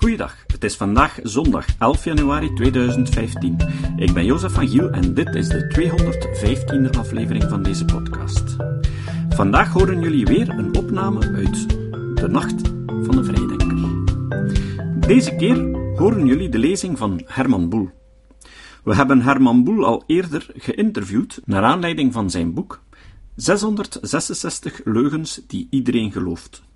Goeiedag, het is vandaag zondag 11 januari 2015. Ik ben Jozef van Giel en dit is de 215e aflevering van deze podcast. Vandaag horen jullie weer een opname uit De Nacht van de Vrijdenker. Deze keer horen jullie de lezing van Herman Boel. We hebben Herman Boel al eerder geïnterviewd naar aanleiding van zijn boek 666 leugens die iedereen gelooft.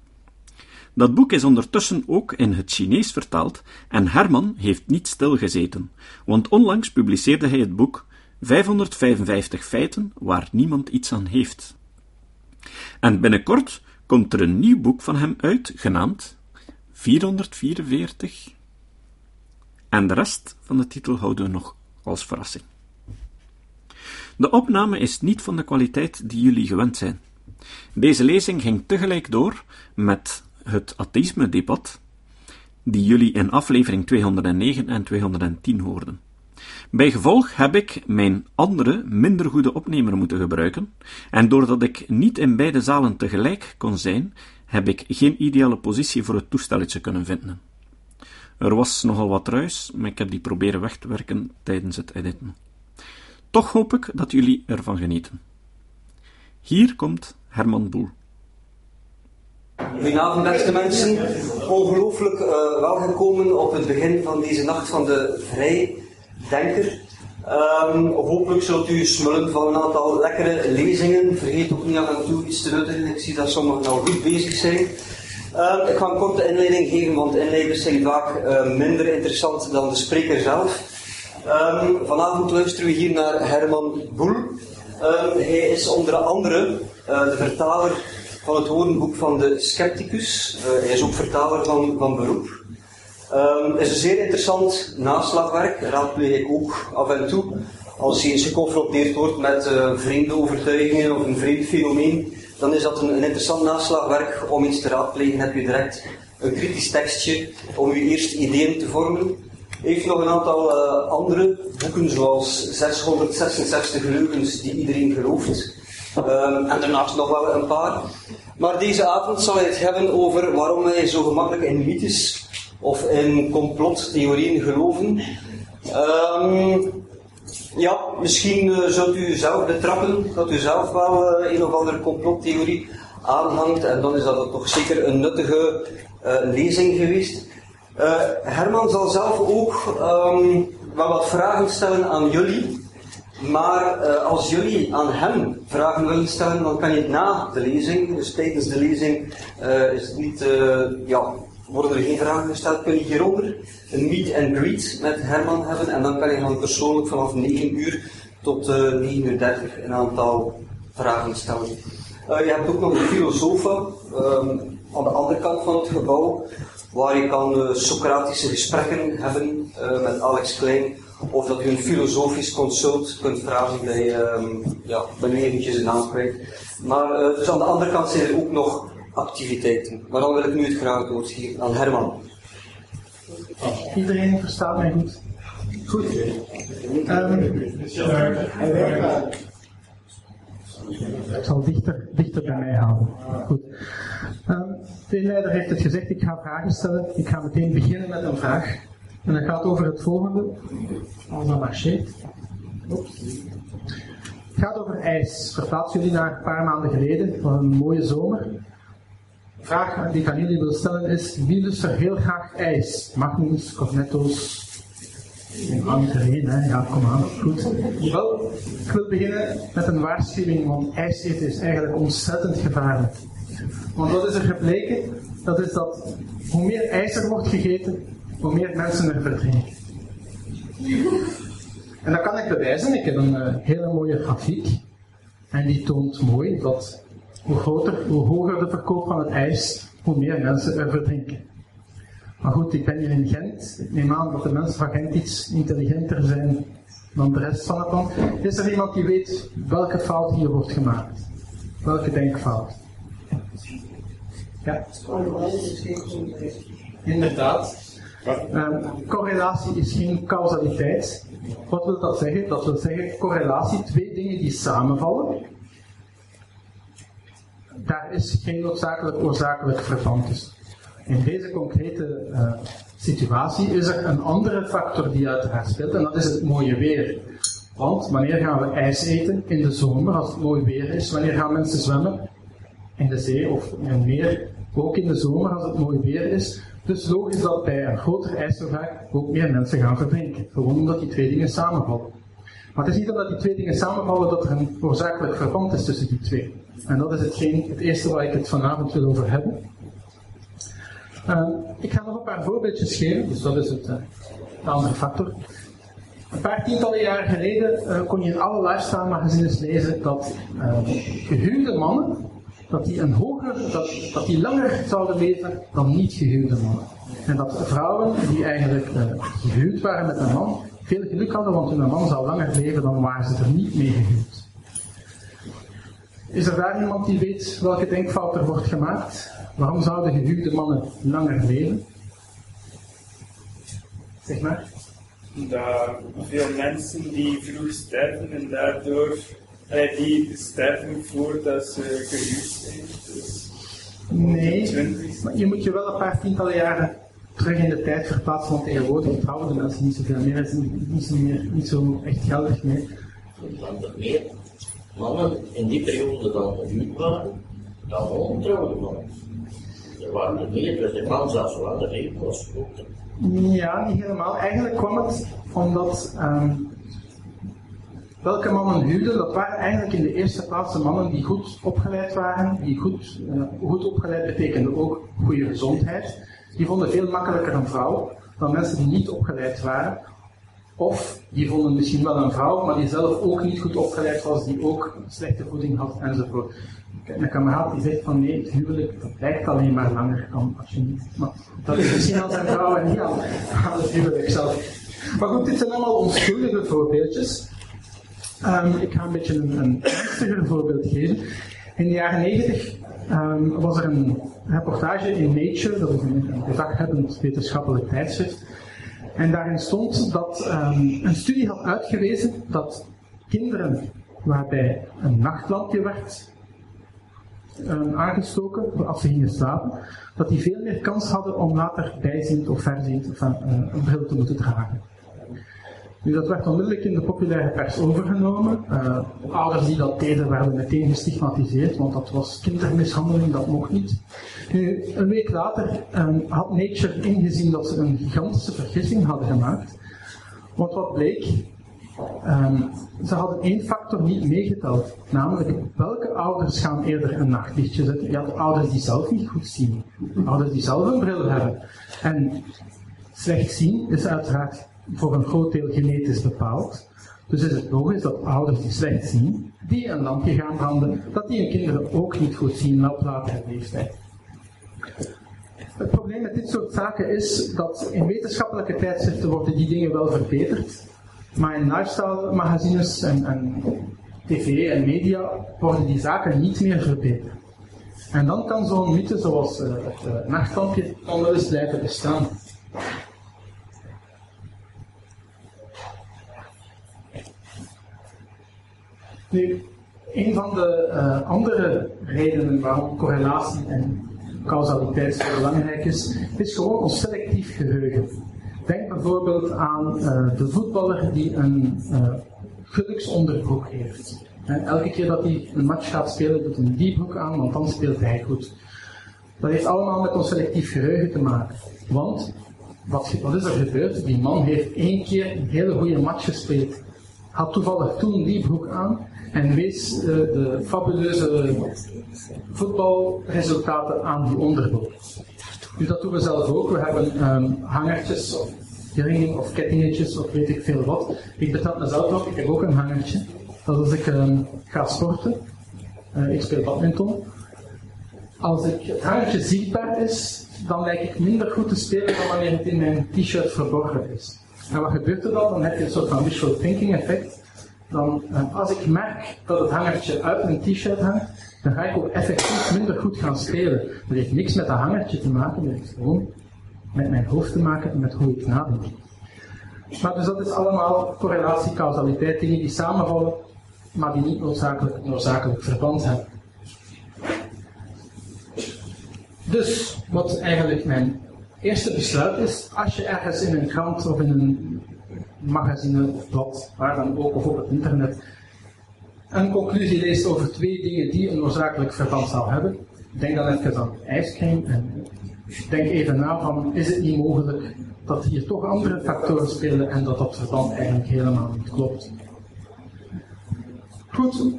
Dat boek is ondertussen ook in het Chinees vertaald en Herman heeft niet stilgezeten, want onlangs publiceerde hij het boek 555 feiten waar niemand iets aan heeft. En binnenkort komt er een nieuw boek van hem uit, genaamd 444. En de rest van de titel houden we nog als verrassing. De opname is niet van de kwaliteit die jullie gewend zijn. Deze lezing ging tegelijk door met het atheïsme-debat, die jullie in aflevering 209 en 210 hoorden. Bij gevolg heb ik mijn andere, minder goede opnemer moeten gebruiken, en doordat ik niet in beide zalen tegelijk kon zijn, heb ik geen ideale positie voor het toestelletje kunnen vinden. Er was nogal wat ruis, maar ik heb die proberen weg te werken tijdens het editen. Toch hoop ik dat jullie ervan genieten. Hier komt Herman Boel. Goedenavond beste mensen. Ongelooflijk uh, welgekomen op het begin van deze nacht van de Vrijdenker. Um, hopelijk zult u smullen van een aantal lekkere lezingen. Vergeet ook niet af en toe iets te nuttigen. Ik zie dat sommigen al goed bezig zijn. Um, ik ga een korte inleiding geven, want inleiders zijn vaak uh, minder interessant dan de spreker zelf. Um, vanavond luisteren we hier naar Herman Boel. hij is onder andere uh, de vertaler van het woordenboek van de Scepticus. Uh, hij is ook vertaler van, van beroep. Um, is een zeer interessant naslagwerk, raadpleeg ik ook af en toe. Als je eens geconfronteerd wordt met uh, vreemde overtuigingen of een vreemd fenomeen, dan is dat een, interessant naslagwerk om iets te raadplegen. Heb je direct een kritisch tekstje om je eerste ideeën te vormen. Hij heeft nog een aantal uh, andere boeken, zoals 666 leugens die iedereen gelooft. Um, en daarnaast nog wel een paar. Maar deze avond zal hij het hebben over waarom wij zo gemakkelijk in mythes of in complottheorieën geloven. Um, ja, misschien uh, zult u zelf betrappen dat u zelf wel uh, een of andere complottheorie aanhangt. En dan is dat toch zeker een nuttige uh, lezing geweest. Herman zal zelf ook um, wel wat vragen stellen aan jullie. Maar uh, als jullie aan hem vragen willen stellen, dan kan je het na de lezing, dus tijdens de lezing, uh, is het niet, uh, ja, worden er geen vragen gesteld, kun je hieronder een meet and greet met Herman hebben en dan kan je dan persoonlijk vanaf 9 uur tot 9 uur 30 een aantal vragen stellen. je hebt ook nog een filosoof um, aan de andere kant van het gebouw, waar je kan Socratische gesprekken hebben met Alex Klein of dat u een filosofisch consult kunt vragen bij, um, ja, eventjes de naam. Maar uh, dus aan de andere kant zijn er ook nog activiteiten. Maar dan wil ik nu het graag geven aan Herman. Iedereen verstaat mij goed. Goed. Um, ik zal dichter, dichter bij mij houden. Goed. Um, de inleider heeft het gezegd, ik ga vragen stellen. Ik ga meteen beginnen met een vraag. En dat gaat over het volgende. Als dat marcheert. Het gaat over ijs. Verplaats jullie naar een paar maanden geleden, van een mooie zomer. De vraag die ik aan jullie wil stellen is: wie lust er heel graag ijs? Magnums, cornetto's, Iedereen, hè? Ja, kom aan. Goed. Wel, ik wil beginnen met een waarschuwing, want ijs eten is eigenlijk ontzettend gevaarlijk. Want wat is er gebleken? Dat is dat hoe meer ijs er wordt gegeten, hoe meer mensen er verdrinken. En dat kan ik bewijzen. Ik heb een uh, hele mooie grafiek. En die toont mooi dat hoe groter, hoe hoger de verkoop van het ijs, hoe meer mensen er verdrinken. Maar goed, ik ben hier in Gent. Ik neem aan dat de mensen van Gent iets intelligenter zijn dan de rest van het land. Is er iemand die weet welke fout hier wordt gemaakt? Welke denkfout? Ja? Inderdaad. Um, correlatie is geen causaliteit. Wat wil dat zeggen? Dat wil zeggen correlatie, twee dingen die samenvallen. Daar is geen noodzakelijk oorzakelijk verband tussen. In deze concrete uh, situatie is er een andere factor die uiteraard speelt en dat is het mooie weer. Want wanneer gaan we ijs eten? In de zomer, als het mooi weer is. Wanneer gaan mensen zwemmen? In de zee of in een meer. Ook in de zomer, als het mooi weer is. Dus logisch dat bij een groter ijsvervaak ook meer mensen gaan verdrinken. Gewoon omdat die twee dingen samenvallen. Maar het is niet omdat die twee dingen samenvallen dat er een oorzakelijk verband is tussen die twee. En dat is hetgeen, het eerste waar ik het vanavond wil over hebben. Uh, ik ga nog een paar voorbeeldjes geven, dus dat is het, uh, de andere factor. Een paar tientallen jaren geleden uh, kon je in alle lifestyle magazines lezen dat gehuwde mannen dat die, een hoger, dat, dat die langer zouden leven dan niet gehuwde mannen. En dat vrouwen die eigenlijk gehuwd waren met een man veel geluk hadden, want hun man zou langer leven dan waren ze er niet mee gehuwd. Is er daar iemand die weet welke denkfout er wordt gemaakt? Waarom zouden gehuwde mannen langer leven? Zeg maar. Dat veel mensen die vroeg sterven en daardoor die sterven voordat ze gehuwd zijn. Dus nee, maar je moet je wel een paar tientallen jaren terug in de tijd verplaatsen, want tegenwoordig trouwen de mensen niet zoveel meer, is niet zo, meer, niet zo echt geldig meer. Want er meer mannen in die periode dan gehuwd waren, dan ontrouwde mannen. Er waren er meer, dus de man zelfs langer leven was Ja, niet helemaal. Eigenlijk kwam het omdat um, welke mannen huwden, dat waren eigenlijk in de eerste plaats de mannen die goed opgeleid waren. Die goed, uh, goed opgeleid betekende ook goede gezondheid. Die vonden veel makkelijker een vrouw dan mensen die niet opgeleid waren. Of die vonden misschien wel een vrouw, maar die zelf ook niet goed opgeleid was, die ook slechte voeding had enzovoort. Een kameraad die zegt van nee, het huwelijk dat lijkt alleen maar langer dan als je niet. Maar dat is misschien aan zijn vrouw en niet aan, het huwelijk zelf. Maar goed, dit zijn allemaal onschuldige voorbeeldjes. Um, ik ga een beetje een, een voorbeeld geven. In de jaren 90 um, was er een reportage in Nature, dat is een, een wetenschappelijk tijdschrift. En daarin stond dat um, een studie had uitgewezen dat kinderen waarbij een nachtlampje werd um, aangestoken als ze gingen slapen, dat die veel meer kans hadden om later bijziend of verziend uh, een bril te moeten dragen. Nu, dat werd onmiddellijk in de populaire pers overgenomen. Uh, ouders die dat deden werden meteen gestigmatiseerd, want dat was kindermishandeling, dat mocht niet. Nu, een week later um, had Nature ingezien dat ze een gigantische vergissing hadden gemaakt. Want wat bleek, um, ze hadden één factor niet meegeteld, namelijk welke ouders gaan eerder een nachtlichtje zetten. Ja, de ouders die zelf niet goed zien, ouders die zelf een bril hebben. En slecht zien is uiteraard voor een groot deel genetisch bepaald. Dus is het logisch dat ouders die slecht zien, die een lampje gaan branden, dat die hun kinderen ook niet goed zien op latere leeftijd. Het probleem met dit soort zaken is dat in wetenschappelijke tijdschriften worden die dingen wel verbeterd, maar in lifestyle magazines en, tv en media worden die zaken niet meer verbeterd. En dan kan zo'n mythe zoals uh, het uh, nachtlampje eens blijven bestaan. Nu, een van de uh, andere redenen waarom correlatie en causaliteit zo belangrijk is, is gewoon ons selectief geheugen. Denk bijvoorbeeld aan uh, de voetballer die een uh, geluksonderbroek heeft. En elke keer dat hij een match gaat spelen, doet hij die broek aan, want dan speelt hij goed. Dat heeft allemaal met ons selectief geheugen te maken. Want, wat, wat is er gebeurd? Die man heeft één keer een hele goede match gespeeld. Had toevallig toen die broek aan en wees uh, de fabuleuze voetbalresultaten aan die onderbroek. Dus dat doen we zelf ook. We hebben um, hangertjes of ringen of kettingetjes of weet ik veel wat. Ik betrap mezelf ook, ik heb ook een hangertje. Dat als ik um, ga sporten, uh, ik speel badminton, als ik, het hangertje zichtbaar is, dan lijkt ik minder goed te spelen dan wanneer het in mijn t-shirt verborgen is. En wat gebeurt er dan? Dan heb je een soort van visual thinking effect dan uh, als ik merk dat het hangertje uit mijn t-shirt hangt, dan ga ik ook effectief minder goed gaan spelen. Dat heeft niks met dat hangertje te maken, dat heeft gewoon met mijn hoofd te maken en met hoe ik nadenk. Maar dus dat is allemaal correlatie, causaliteit, dingen die samenvallen, maar die niet noodzakelijk, noodzakelijk verband hebben. Dus, wat eigenlijk mijn eerste besluit is, als je ergens in een krant of in een magazine of blad, waar dan ook, of op het internet, een conclusie leest over twee dingen die een noodzakelijk verband zou hebben, denk dan even aan ijscream en denk even na van, is het niet mogelijk dat hier toch andere factoren spelen en dat dat verband eigenlijk helemaal niet klopt. Goed,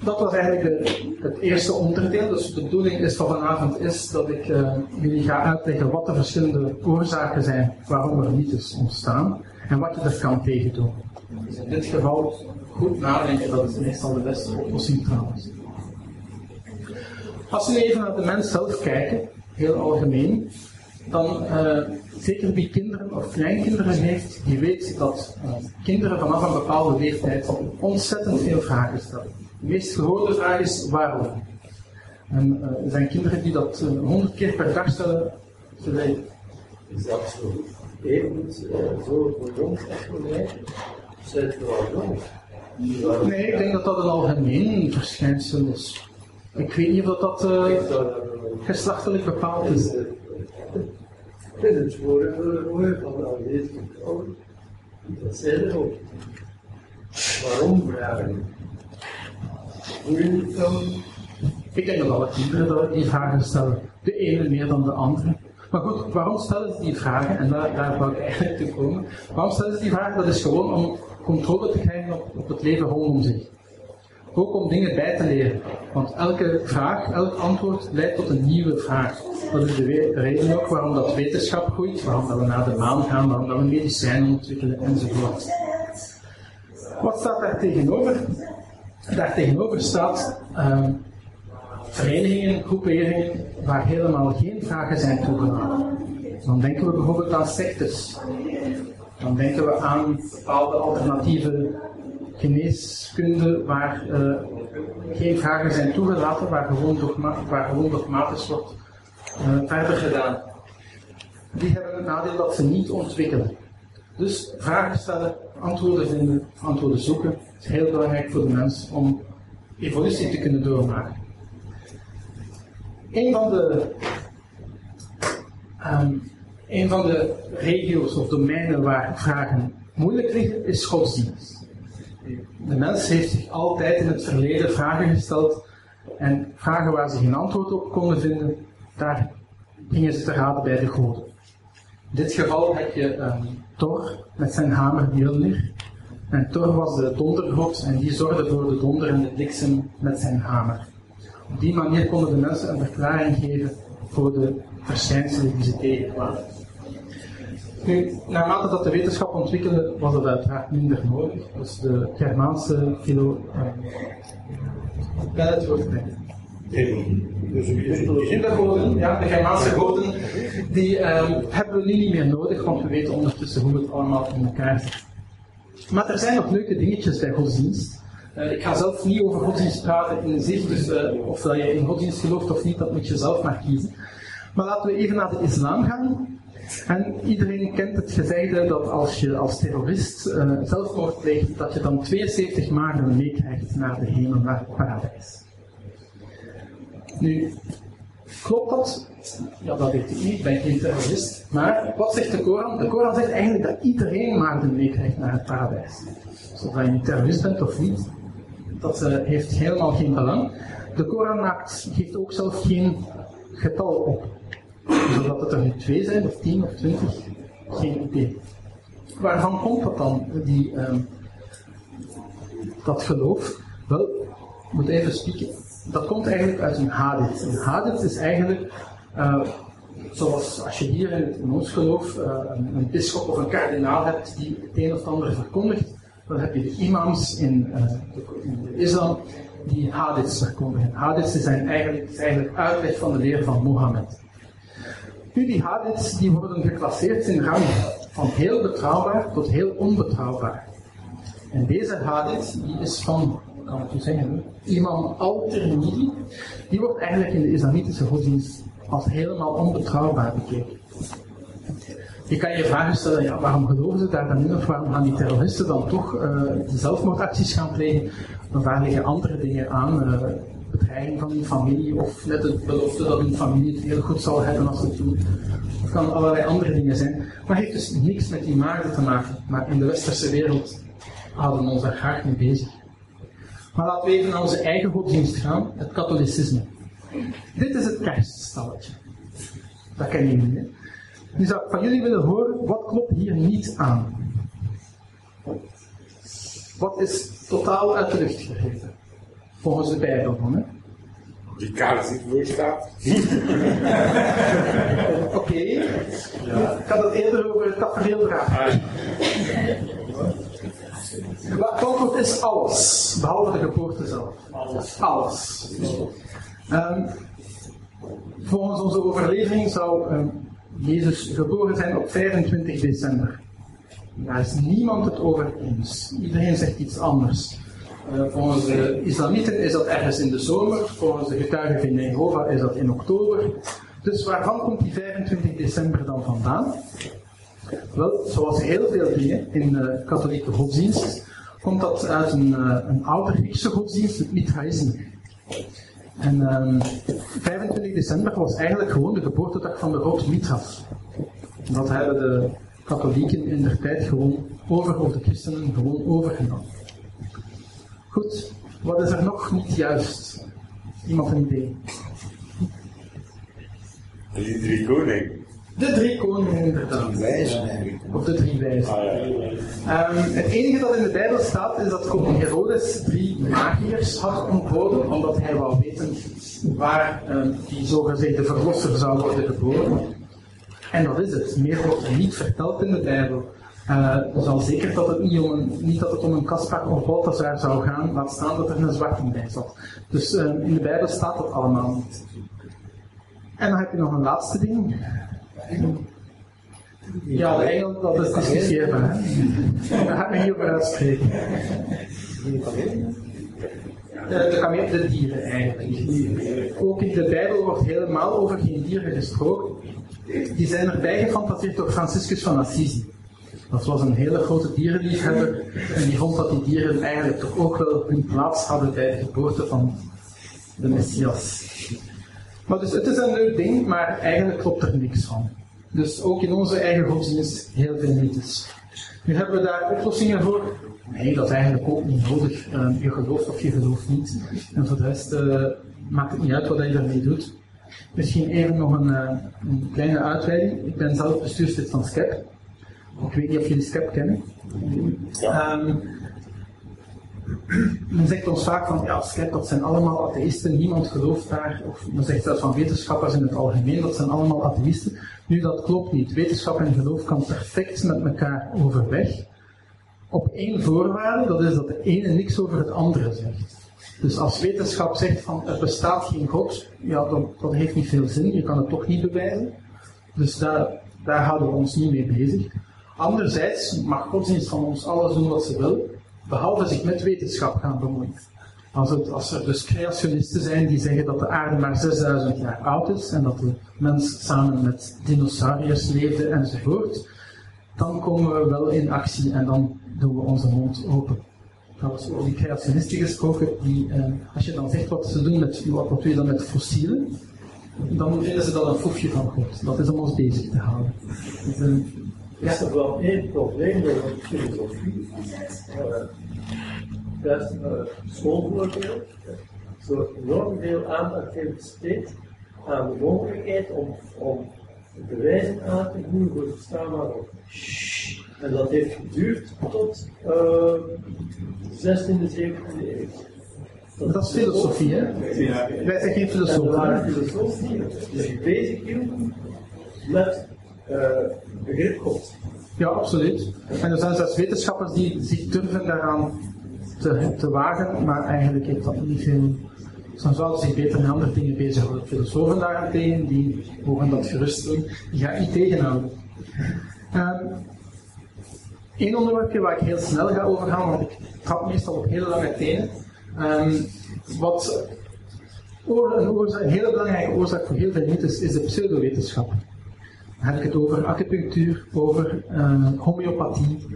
dat was eigenlijk het eerste onderdeel. Dus de bedoeling is van vanavond is dat ik uh, jullie ga uitleggen wat de verschillende oorzaken zijn waarom er mythes ontstaan en wat je er kan tegen doen. Dus in dit geval goed nadenken, dat is meestal de beste oplossing trouwens. Als we even naar de mens zelf kijken, heel algemeen, dan uh, zeker wie kinderen of kleinkinderen heeft, die weet dat uh, kinderen vanaf een bepaalde leeftijd ontzettend veel vragen stellen. De meest gehoorde vraag is waarom. En uh, er zijn kinderen die dat honderd keer per dag stellen. Terwijl, is dat zo? Even zo voor jongs echt Zijn het wel? Nee, ik denk dat dat een algemeen verschijnsel is. Ik weet niet of dat uh, geslachtelijk bepaald is. En het vorige van de aanwezige vrouwen, dat zijn er ook. Waarom vragen? Hoe je het dan? Ik denk dat alle kinderen die vragen stellen. De ene meer dan de andere. Maar goed, waarom stellen ze die vragen? En daar, daar wou ik eigenlijk toe komen. Waarom stellen ze die vragen? Dat is gewoon om controle te krijgen op, op het leven rondom zich. Ook om dingen bij te leren. Want elke vraag, elk antwoord leidt tot een nieuwe vraag. Dat is de reden ook waarom dat wetenschap groeit, waarom dat we naar de maan gaan, waarom dat we medicijnen ontwikkelen enzovoort. Wat staat daar tegenover? Daar tegenover staat uh, verenigingen, groeperingen waar helemaal geen vragen zijn toegelaten. Dan denken we bijvoorbeeld aan sectes. Dan denken we aan bepaalde alternatieve geneeskunde waar uh, geen vragen zijn toegelaten, waar gewoon, dogma waar gewoon dogmatisch wordt uh, verder gedaan. Die hebben het nadeel dat ze niet ontwikkelen. Dus vragen stellen, antwoorden vinden, antwoorden zoeken, is heel belangrijk voor de mens om evolutie te kunnen doormaken. Een van de, um, een van de regio's of domeinen waar vragen moeilijk liggen, is godsdienst. De mens heeft zich altijd in het verleden vragen gesteld en vragen waar ze geen antwoord op konden vinden, daar gingen ze te raden bij de goden. In dit geval heb je um, Thor met zijn hamer Mjolnir. En Thor was de dondergod en die zorgde voor de donder en de bliksem met zijn hamer. Op die manier konden de mensen een verklaring geven voor de verschijnselen die ze tegenkwamen. Nu, naarmate dat de wetenschap ontwikkelde, was dat uiteraard minder nodig. Dus de Germaanse filo... Uh, bij het woord de goden, ja, de Germaanse goden, die um, hebben we nu niet meer nodig, want we weten ondertussen hoe het allemaal in elkaar zit. Maar er zijn nog leuke dingetjes bij godsdienst. Uh, ik ga zelf niet over godsdienst praten in zich, dus uh, of dat je in godsdienst gelooft of niet, dat moet je zelf maar kiezen. Maar laten we even naar de islam gaan. En iedereen kent het gezegde dat als je als terrorist uh, zelfmoord pleegt, dat je dan 72 maanden meekrijgt naar de hemel, naar het paradijs. Nu, klopt dat? Ja, dat weet ik niet, ik ben geen terrorist. Maar wat zegt de Koran? De Koran zegt eigenlijk dat iedereen maanden meekrijgt naar het paradijs. Dus of je een terrorist bent of niet, dat uh, heeft helemaal geen belang. De Koran geeft ook zelf geen getal op zodat het er nu twee zijn, of tien of twintig, geen idee. Waarvan komt dat dan, die, uh, dat geloof? Wel, ik moet even spieken. Dat komt eigenlijk uit een hadith. Een hadith is eigenlijk, uh, zoals als je hier in, ons geloof uh, een, bischop of een kardinaal hebt die het een of ander verkondigt, dan heb je de imams in, uh, de, islam die hadiths verkondigen. Hadiths zijn eigenlijk, is uitleg van de leer van Mohammed. Nu, die hadiths die worden geclasseerd in rang van heel betrouwbaar tot heel onbetrouwbaar. En deze hadith die is van, kan ik u zeggen, imam al-Tirmidhi, die wordt eigenlijk in de islamitische godsdienst als helemaal onbetrouwbaar bekeken. Je kan je vragen stellen, waarom geloven ze daar dan in of waarom gaan die terroristen dan toch uh, zelfmoordacties gaan plegen? Dan daar liggen andere dingen aan. Uh, bedreiging van hun familie of net de belofte dat hun familie het heel goed zal hebben als ze het doen. Het kan allerlei andere dingen zijn. Maar het heeft dus niks met die waarden te maken. Maar in de westerse wereld houden we ons daar graag mee bezig. Maar laten we even naar onze eigen godsdienst gaan, het katholicisme. Dit is het kerststalletje. Dat kennen jullie, hè? Nu zou ik van jullie willen horen, wat klopt hier niet aan? Wat is totaal uit de lucht gegrepen? Volgens de Bijbel dan, hè? Die kaart die voor staat. Oké. Ik had het eerder over het tafereel dragen. Wat klopt is alles, behalve de geboorte zelf. Alles. Alles. Ehm, volgens onze overlevering zou ehm, Jezus geboren zijn op 25 december. Daar is niemand het over eens. Iedereen zegt iets anders. Eh, volgens de islamieten is dat ergens in de zomer, volgens de getuigen van Jehovah is dat in oktober. Dus waarvan komt die 25 december dan vandaan? Wel, zoals heel veel dingen in de katholieke godsdienst, komt dat uit een, uh, een oude Griekse godsdienst, het Mithraïsme. En um, 25 december was eigenlijk gewoon de geboortedag van de god Mithras. Dat hebben de katholieken in der tijd gewoon over, of de christenen gewoon overgenomen. Goed, wat is er nog niet juist? Iemand een idee? Die drie koningen. De drie koningen inderdaad. Wijzen eigenlijk. Of de drie wijzen. Ah, ja. Um, het enige dat in de Bijbel staat is dat koning Herodes drie magiërs had ontboden, omdat hij wou weten waar um, die zogezegde verlosser zou worden geboren. En dat is het. Meer wordt er niet verteld in de Bijbel. Uh, dus al zeker dat het niet om een, niet dat het om een Kaspar of Balthazar zou gaan, laat staan dat er een zwarte bij zat. Dus uh, in de Bijbel staat dat allemaal niet. En dan heb je nog een laatste ding. Ja, engel, dat is discussieerbaar. Daar ga ik me niet over uitspreken. De, de, de dieren eigenlijk. Ook in de Bijbel wordt helemaal over geen dieren gesproken. Die zijn erbij gefantaseerd door Franciscus van Assisi. Dat was een hele grote dierenliefhebber en die vond dat die dieren eigenlijk toch ook wel hun plaats hadden bij de geboorte van de Messias. Maar dus het is een leuk ding, maar eigenlijk klopt er niks van. Dus ook in onze eigen godsdienst heel veel mythes. Nu hebben we daar oplossingen voor. Nee, dat is eigenlijk ook niet nodig. Uh, je gelooft of je gelooft niet. En voor de rest uh, maakt het niet uit wat je daarmee doet. Misschien even nog een, uh, een kleine uitweiding. Ik ben zelf bestuurslid van SCEP. Ik weet niet of jullie SCEP kennen. Um, men zegt ons vaak van, ja, SCEP, dat zijn allemaal atheïsten, niemand gelooft daar. Of men zegt zelfs van wetenschappers in het algemeen, dat zijn allemaal atheïsten. Nu, dat klopt niet. Wetenschap en geloof kan perfect met elkaar overweg. Op één voorwaarde, dat is dat de ene niks over het andere zegt. Dus als wetenschap zegt van er bestaat geen God, ja, dan, dat heeft niet veel zin, je kan het toch niet bewijzen. Dus daar, daar houden we ons niet mee bezig. Anderzijds mag godsdienst van ons alles doen wat ze wil, behalve zich met wetenschap gaan bemoeien. Als, het, als er dus creationisten zijn die zeggen dat de aarde maar 6000 jaar oud is en dat de mens samen met dinosauriërs leefde enzovoort, dan komen we wel in actie en dan doen we onze mond open. Trouwens, over die creationisten gesproken, die, eh, als je dan zegt wat ze doen met, wat, wat doe je dan met fossielen, dan vinden ze dat een foefje van God. Dat is om ons bezig te houden. Dus, Er is toch wel één probleem de filosofie. Juist uh, schoolvoorbeeld. Zo enorm veel aandacht heeft besteed aan de mogelijkheid om, om bewijzen aan te voeren voor het bestaan van God. En dat heeft geduurd tot uh, 16e, 17e eeuw. Dat is filosofie, hè? Ja. Wij zijn geen En filosofen. waren hè? filosofen die zich bezighielden met uh, begrip God. Ja, absoluut. En er zijn zelfs wetenschappers die zich durven daaraan te, wagen, maar eigenlijk heeft dat niet veel. Dan zouden zich beter met andere dingen bezighouden. Filosofen daarentegen, die mogen dat gerust doen, die gaan niet tegenhouden. Eén onderwerpje waar ik heel snel ga overgaan, want ik trap meestal op hele lange tenen. Ehm, wat een, een hele belangrijke oorzaak voor heel veel mythes is de pseudowetenschap. Dan heb ik het over acupunctuur, over eh, homeopathie,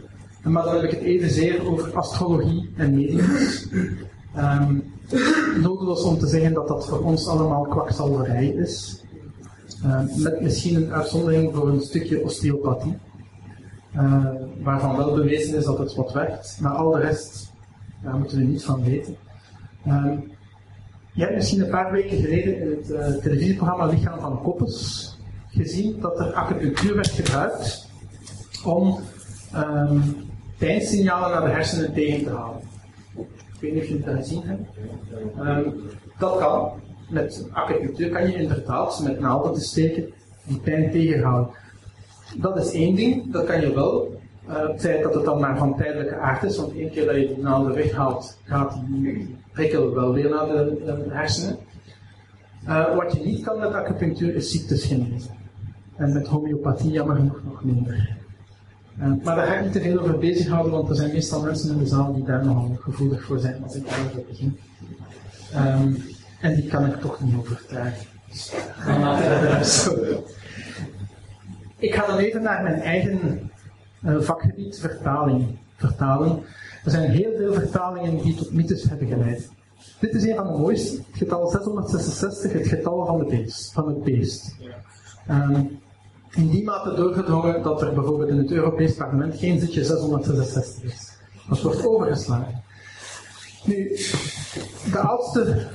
maar dan heb ik het evenzeer over astrologie en mediums. Ehm, nodeloos om te zeggen dat dat voor ons allemaal kwakzalverij is. Uh, met misschien een uitzondering voor een stukje osteopathie, uh, waarvan wel bewezen is dat het wat werkt, maar al de rest daar moeten we niet van weten. Uh, je hebt misschien een paar weken geleden in het uh, televisieprogramma Lichaam van Koppels gezien dat er acupunctuur werd gebruikt om um, pijnsignalen naar de hersenen tegen te houden. Ik weet niet of jullie dat gezien hebben. Um, dat kan. Met acupunctuur kan je inderdaad met naalden te steken die pijn tegenhouden. Dat is één ding, dat kan je wel. Uh, het feit dat het dan maar van tijdelijke aard is, want één keer dat je die naalden weghaalt, gaat die prikkel wel weer naar de, de hersenen. Uh, wat je niet kan met acupunctuur is ziektes genezen. En met homeopathie jammer genoeg nog minder. Uh, maar daar ga ik niet te veel over bezighouden, want er zijn meestal mensen in de zaal die daar nogal gevoelig voor zijn als ik daarover begin. Um, en die kan ik toch niet overtuigen. ik ga dan even naar mijn eigen uh, vakgebied, vertaling, vertalen. Er zijn heel veel vertalingen die tot mythes hebben geleid. Dit is een van de mooiste, het getal 666, het getal van, de beest, van het beest. Um, in die mate doorgedrongen dat er bijvoorbeeld in het Europees Parlement geen zitje 666 is. Dat wordt overgeslagen. Nu, de oudste,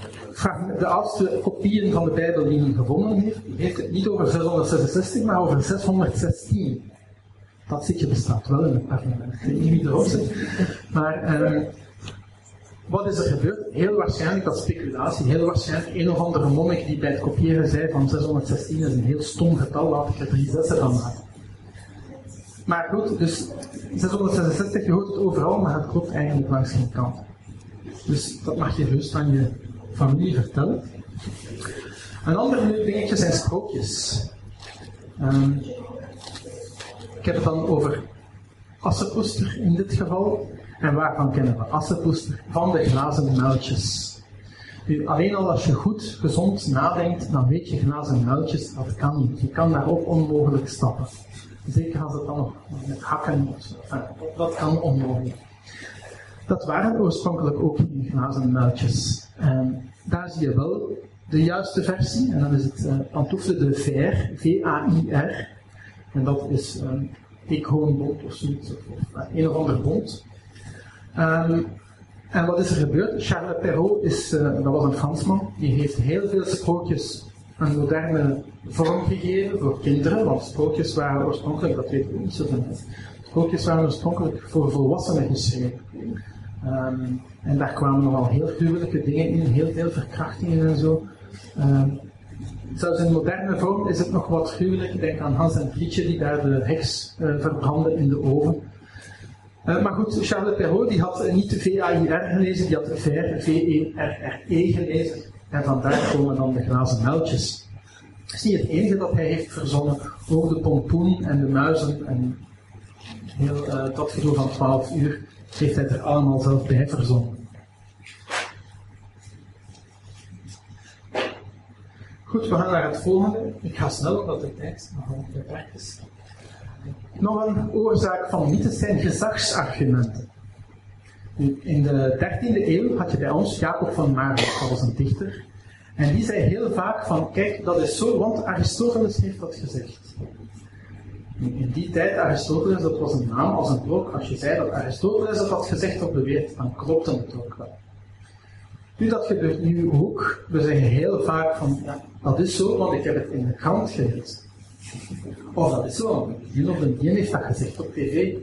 de oudste kopieën van de Bijbel die men gevonden heeft, heeft het niet over 666, maar over 616. Dat zitje bestaat wel in het parlement. Ik weet niet wie erop zit. Maar um, wat is er gebeurd? Heel waarschijnlijk, dat speculatie, heel waarschijnlijk een of andere monnik die bij het kopiëren zei van 616 is een heel stom getal, laat ik er drie zessen van maken. Maar goed, dus 666, je hoort het overal, maar het klopt eigenlijk langs geen kant. Dus dat mag je gerust aan je familie vertellen. Een ander dingetje zijn sprookjes. Um, ik heb het dan over Assepoester in dit geval. En waarvan kennen we Assepoester? Van de glazen muiltjes. Alleen al als je goed, gezond nadenkt, dan weet je glazen muiltjes, dat kan niet. Je kan daarop onmogelijk stappen. Zeker als het dan nog met hakken moet. dat kan onmogelijk. Dat waren oorspronkelijk ook geen glazen muiltjes. En daar zie je wel de juiste versie, en dan is het uh, de VR, V-A-I-R. En dat is een eekhoornbond of zoiets, of, of een of ander bond. Um, en wat is er gebeurd? Charles Perrault is, uh, dat was een Fransman, die heeft heel veel sprookjes een moderne vorm gegeven voor kinderen, want sprookjes waren oorspronkelijk, dat weet ik niet zo van sprookjes waren oorspronkelijk voor volwassenen geschreven. Um, en daar kwamen nogal heel gruwelijke dingen in, heel veel verkrachtingen en zo. Um, zelfs in moderne vorm is het nog wat gruwelijk. Denk aan Hans en Grietje die daar de heks uh, verbranden in de oven. Uh, maar goed, Charles Perrault die had niet de V-A-I-R gelezen, die had de V-E-R-R-E gelezen. En vandaar komen dan de glazen muiltjes. Dat is niet het enige dat hij heeft verzonnen. Ook de pompoen en de muizen en heel uh, dat gedoe van 12 uur heeft hij er allemaal zelf bij verzonnen. Goed, we gaan naar het volgende. Ik ga snel omdat de tijd nogal beperkt is. Nog een oorzaak van mythes zijn gezagsargumenten. In de 13e eeuw had je bij ons Jacob van Marek, dat was een dichter. En die zei heel vaak van, kijk, dat is zo, want Aristoteles heeft dat gezegd. In die tijd, Aristoteles, dat was een naam als een blok. Als je zei dat Aristoteles dat had gezegd of beweerd, dan klopte het ook wel. Nu, dat gebeurt nu ook. We zeggen heel vaak van, ja, dat is zo, want ik heb het in de krant gelezen. Of dat is zo, die heeft dat gezegd op tv.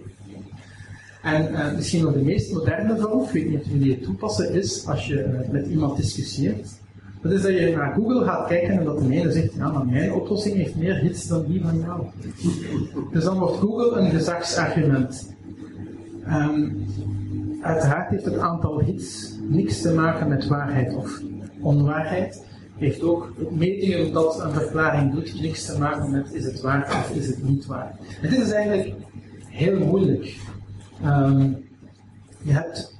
En uh, misschien nog de meest moderne vorm, ik weet niet of jullie het toepassen, is als je uh, met iemand discussieert. Dat is dat je naar Google gaat kijken en dat de ene zegt, ja, maar mijn oplossing heeft meer hits dan die van jou. Dus dan wordt Google een gezagsargument. Um, uiteraard heeft het aantal hits niks te maken met waarheid of onwaarheid heeft ook medium dat een verklaring doet niks te maken met is het waar of is het niet waar. Dit is eigenlijk heel moeilijk. Um, je hebt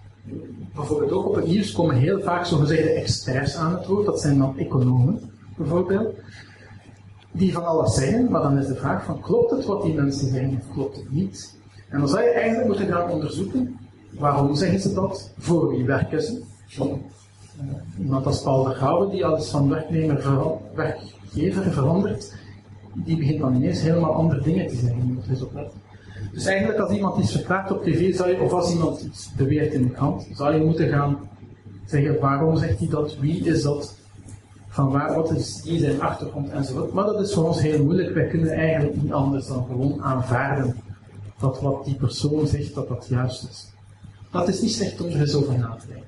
bijvoorbeeld ook op het nieuws komen heel vaak zogezegde experts aan het woord, dat zijn dan economen bijvoorbeeld, die van alles zeggen, maar dan is de vraag van klopt het wat die mensen zeggen of klopt het niet? En dan zou je eigenlijk moeten gaan onderzoeken waarom zeggen ze dat, voor wie werken ze, iemand als Paul de Gouwe, die alles van werknemer werkgever verandert, die begint dan ineens helemaal andere dingen te zeggen. Je moet eens. Dus eigenlijk als iemand iets verklaart op tv, zou je, of als iemand iets beweert in de krant, zou je moeten gaan zeggen waarom zegt hij dat, wie is dat, van waar, wat is die zijn achtergrond enzovoort. Maar dat is voor ons heel moeilijk. Wij kunnen eigenlijk niet anders dan gewoon aanvaarden dat wat die persoon zegt, dat dat juist is. Dat is niet slecht om er eens over na te denken.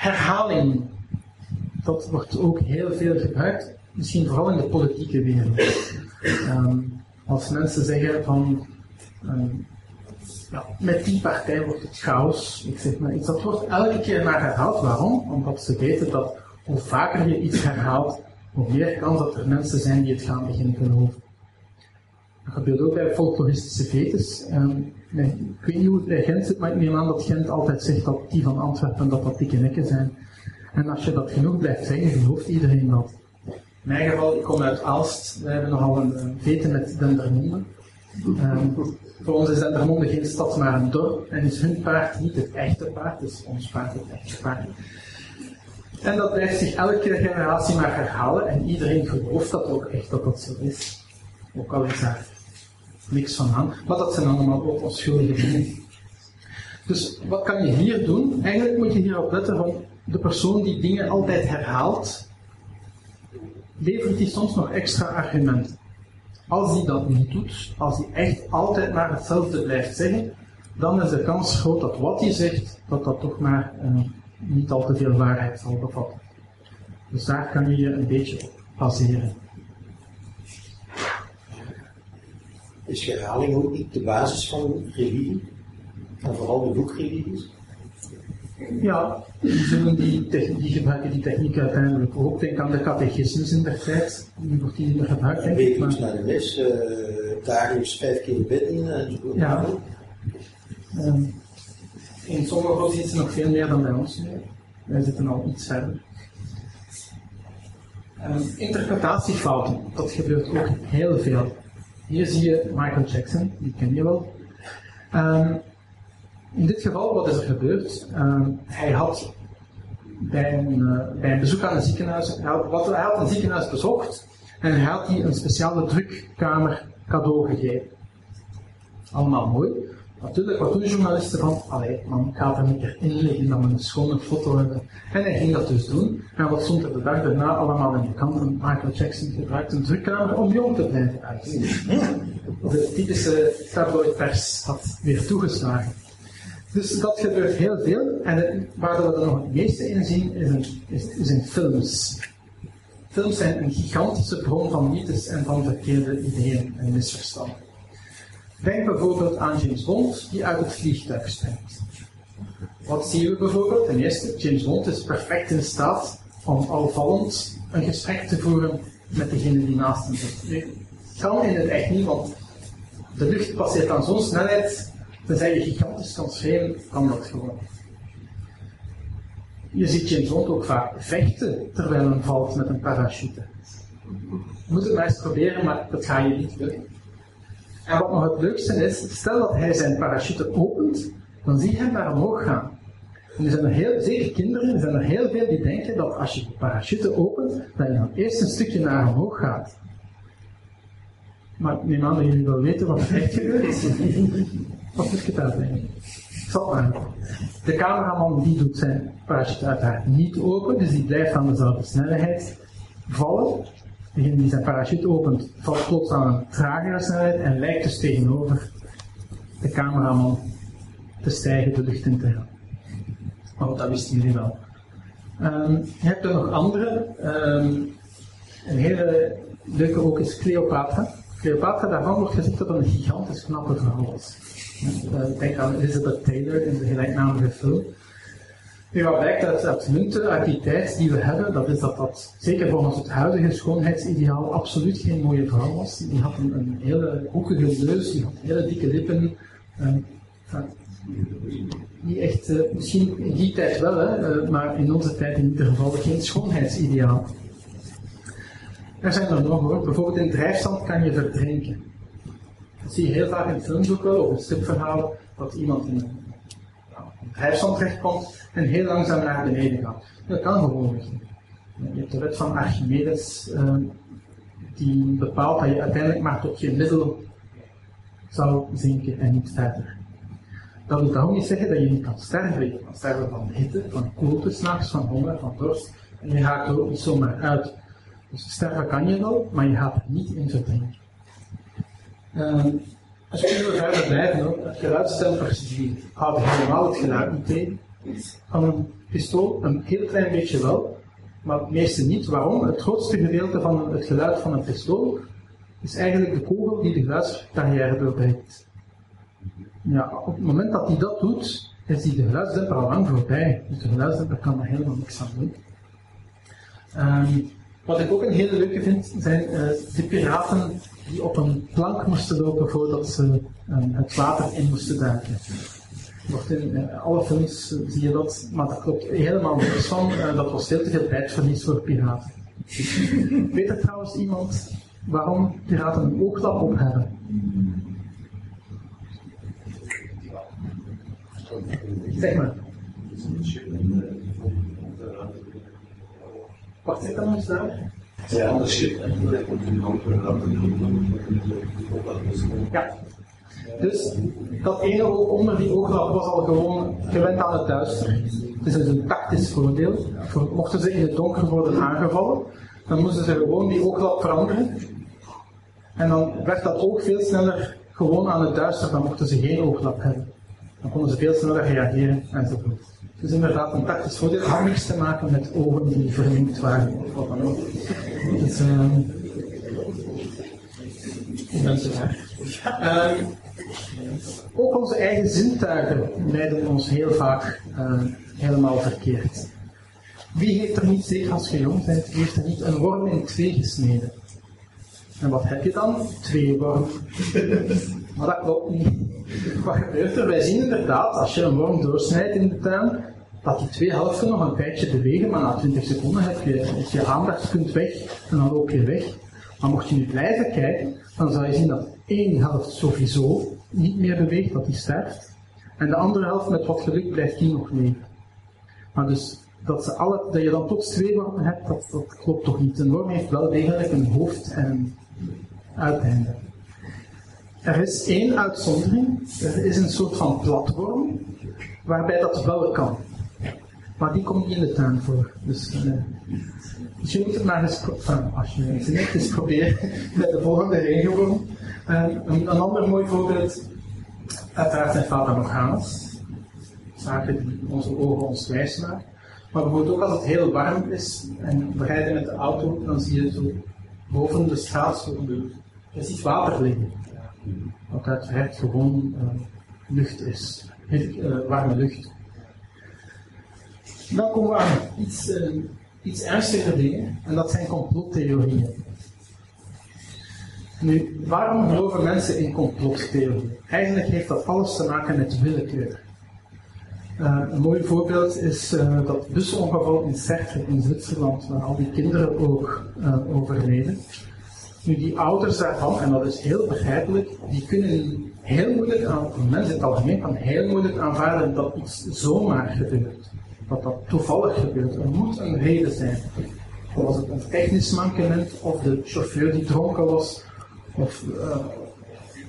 Herhaling. Dat wordt ook heel veel gebruikt, misschien vooral in de politieke wereld. Ehm, als mensen zeggen van ehm, ja, met die partij wordt het chaos. Ik zeg maar iets. Dat wordt elke keer maar herhaald. Waarom? Omdat ze weten dat hoe vaker je iets herhaalt, hoe meer kans dat er mensen zijn die het gaan beginnen geloven. Dat gebeurt ook bij folkloristische fetes. Ehm, nee, ik weet niet hoe het bij Gent zit, maar ik neem aan dat Gent altijd zegt dat die van Antwerpen dat dat dikke nekken zijn. En als je dat genoeg blijft zeggen, gelooft iedereen dat. In mijn geval, ik kom uit Aalst. We hebben nogal een, een vete met Dendermonde. Ehm, voor ons is Dendermonde geen stad, maar een dorp. En is hun paard niet het echte paard, is ons paard het echte paard. En dat blijft zich elke generatie maar herhalen. En iedereen gelooft dat ook echt dat dat zo is. Ook al is daar niks van aan. Maar dat zijn allemaal ook onschuldige dingen. Dus wat kan je hier doen? Eigenlijk moet je hierop letten van de persoon die dingen altijd herhaalt, levert die soms nog extra argumenten. Als die dat niet doet, als die echt altijd maar hetzelfde blijft zeggen, dan is de kans groot dat wat hij zegt, dat dat toch maar eh, niet al te veel waarheid zal bevatten. Dus daar kan je je een beetje op baseren. Is herhaling ook niet de basis van religie? En vooral de boekreligies? Ja, die, die, die gebruiken die techniek uiteindelijk ook. Denk aan de catechismus in der tijd. Nu wordt die niet meer gebruikt, denk ik. Maar, naar de mis, eh, dagelijks vijf keer bidden enzovoort. Ja. ehm, in sommige godsdiensten nog veel meer dan bij ons. Wij zitten al iets verder. Ehm, interpretatiefouten, dat gebeurt ook heel veel. Hier zie je Michael Jackson, die ken je wel. Ehm, in dit geval, wat is er gebeurd? Ehm, hij had bij een, eh, bij een bezoek aan een ziekenhuis, hij had, wat, een ziekenhuis bezocht en hij had die een speciale drukkamer cadeau gegeven. Allemaal mooi. Natuurlijk, wat doen journalisten van, allee, man, ik ga er een keer in liggen dat we een schone foto hebben. En hij ging dat dus doen. En wat stond er de dag daarna allemaal in de kranten? Michael Jackson gebruikt een drukkamer om jong te blijven uitzien. De typische tabloidpers had weer toegeslagen. Dus dat gebeurt heel veel. En waar we er nog het meeste in zien, is in, is, is in films. Films zijn een gigantische bron van mythes en van verkeerde ideeën en misverstanden. Denk bijvoorbeeld aan James Bond, die uit het vliegtuig springt. Wat zien we bijvoorbeeld? Ten eerste, James Bond is perfect in staat om alvallend een gesprek te voeren met degene die naast hem zit. Nu, kan in het echt niet, want de lucht passeert aan zo'n snelheid, tenzij je gigantisch kan schreeuwen, kan dat gewoon. Je ziet James Bond ook vaak vechten terwijl hij valt met een parachute. Je moet het maar eens proberen, maar dat ga je niet lukken. En wat nog het leukste is, stel dat hij zijn parachute opent, dan zie je hem naar omhoog gaan. En er zijn er heel, zeker kinderen, er zijn er heel veel die denken dat als je de parachute opent, dat je dan eerst een stukje naar omhoog gaat. Maar ik neem aan dat jullie wel weten wat er echt gebeurt. Of moet ik het uitleggen? Stop maar. De cameraman die doet zijn parachute uiteraard niet open, dus die blijft aan dezelfde snelheid vallen. Degene die zijn parachute opent, valt plots aan een tragere snelheid en lijkt dus tegenover de cameraman te stijgen de lucht in te gaan. Want dat wisten jullie wel. Ehm, je hebt er nog andere. Ehm, een hele leuke ook is Cleopatra. Cleopatra, daarvan wordt gezegd dat een gigantisch knappe vrouw was. Uh, denk aan Elizabeth Taylor in de gelijknamige film. Wat blijkt uit, munten uit die tijd die we hebben, dat is dat dat, zeker volgens het huidige schoonheidsideaal, absoluut geen mooie vrouw was. Die had een, hele hoekige neus, die had hele dikke lippen. Um, echt, uh, misschien in die tijd wel, hè, uh, maar in onze tijd in ieder geval geen schoonheidsideaal. Er zijn er nog hoor. Bijvoorbeeld in drijfstand kan je verdrinken. Dat zie je heel vaak in wel, of in stripverhalen, dat iemand in een drijfstand terechtkomt en heel langzaam naar beneden gaat. Dat kan gewoon niet. Je hebt de wet van Archimedes uh, die bepaalt dat je uiteindelijk maar tot je middel zou zinken en niet verder. Dat wil daarom niet zeggen dat je niet kan sterven. Je kan sterven van hitte, van koelte s'nachts, van honger, van dorst. En je gaat er ook niet zomaar uit. Dus sterven kan je wel, maar je gaat er niet in verdrinken. Uh, als we verder blijven, het die houden helemaal het geluid niet tegen. Van een pistool, een heel klein beetje wel, maar het meeste niet. Waarom? Het grootste gedeelte van het geluid van een pistool is eigenlijk de kogel die de geluidsbarrière doorbreekt. Ja, op het moment dat hij dat doet, is die de geluidsdemper al lang voorbij. Dus de geluidsdemper kan daar helemaal niks aan doen. Um, wat ik ook een hele leuke vind, zijn uh, de piraten die op een plank moesten lopen voordat ze um, het water in moesten duiken. Wordt in uh, alle films uh, zie je dat, maar dat klopt helemaal niks van. dat was veel te veel tijdverlies voor piraten. Weet er trouwens iemand waarom piraten een ooglap op hebben? Zeg maar. Wat zit nog eens daar? Ja, anders schip. Ja. Dus dat ene oog onder die ooglap was al gewoon gewend aan het duister. Het is dus een tactisch voordeel. Mochten ze in het donker worden aangevallen, dan moesten ze gewoon die ooglap veranderen. En dan werd dat oog veel sneller gewoon aan het duister, dan mochten ze geen ooglap hebben. Dan konden ze veel sneller reageren enzovoort. Dus inderdaad, een tactisch voordeel had niks te maken met ogen die verminkt waren of wat dan ook. Dus, uh, mensen daar. Uh, ook onze eigen zintuigen leiden ons heel vaak uh, helemaal verkeerd. Wie heeft er niet, zeker als je jong bent, heeft er niet een worm in twee gesneden? En wat heb je dan? Twee wormen. maar dat klopt niet. Wat gebeurt er? Wij zien inderdaad, als je een worm doorsnijdt in de tuin, dat die twee helften nog een tijdje bewegen, maar na 20 seconden heb je, je aandachtspunt weg en dan loop je weg. Maar mocht je nu blijven kijken, dan zal je zien dat één helft sowieso niet meer beweegt, dat die sterft. En de andere helft met wat geluk blijft die nog leven. Maar dus dat, ze alle, dat je dan tot twee wormen hebt, dat, dat klopt toch niet. Een worm heeft wel degelijk een hoofd en een. Er is één uitzondering. Er is een soort van platworm waarbij dat wel kan. Maar die komt niet in de tuin voor. Dus, uh, je moet het maar eens, als je met de volgende regenworm. Uh, een, ander mooi voorbeeld, uiteraard zijn Morgana's. Zaken die onze ogen ons wijs maken. Maar bijvoorbeeld ook als het heel warm is en we rijden met de auto, dan zie je zo boven de straat zo de, je ziet water liggen. Wat uiteraard gewoon uh, lucht is. Uh, warme lucht. Dan komen we aan iets, uh, iets ernstiger dingen, en dat zijn complottheorieën. Nu, waarom geloven mensen in complottheorieën? Eigenlijk heeft dat alles te maken met willekeur. Uh, een mooi voorbeeld is uh, dat busongeval in Cercle in Zwitserland, waar al die kinderen ook uh, overleden. Nu, die ouders daarvan, en dat is heel begrijpelijk, die kunnen heel moeilijk aan, mensen in het algemeen kan heel moeilijk aanvaarden dat iets zomaar gebeurt dat dat toevallig gebeurt. Er moet een reden zijn. Was het een technisch mankement, of de chauffeur die dronken was, of uh,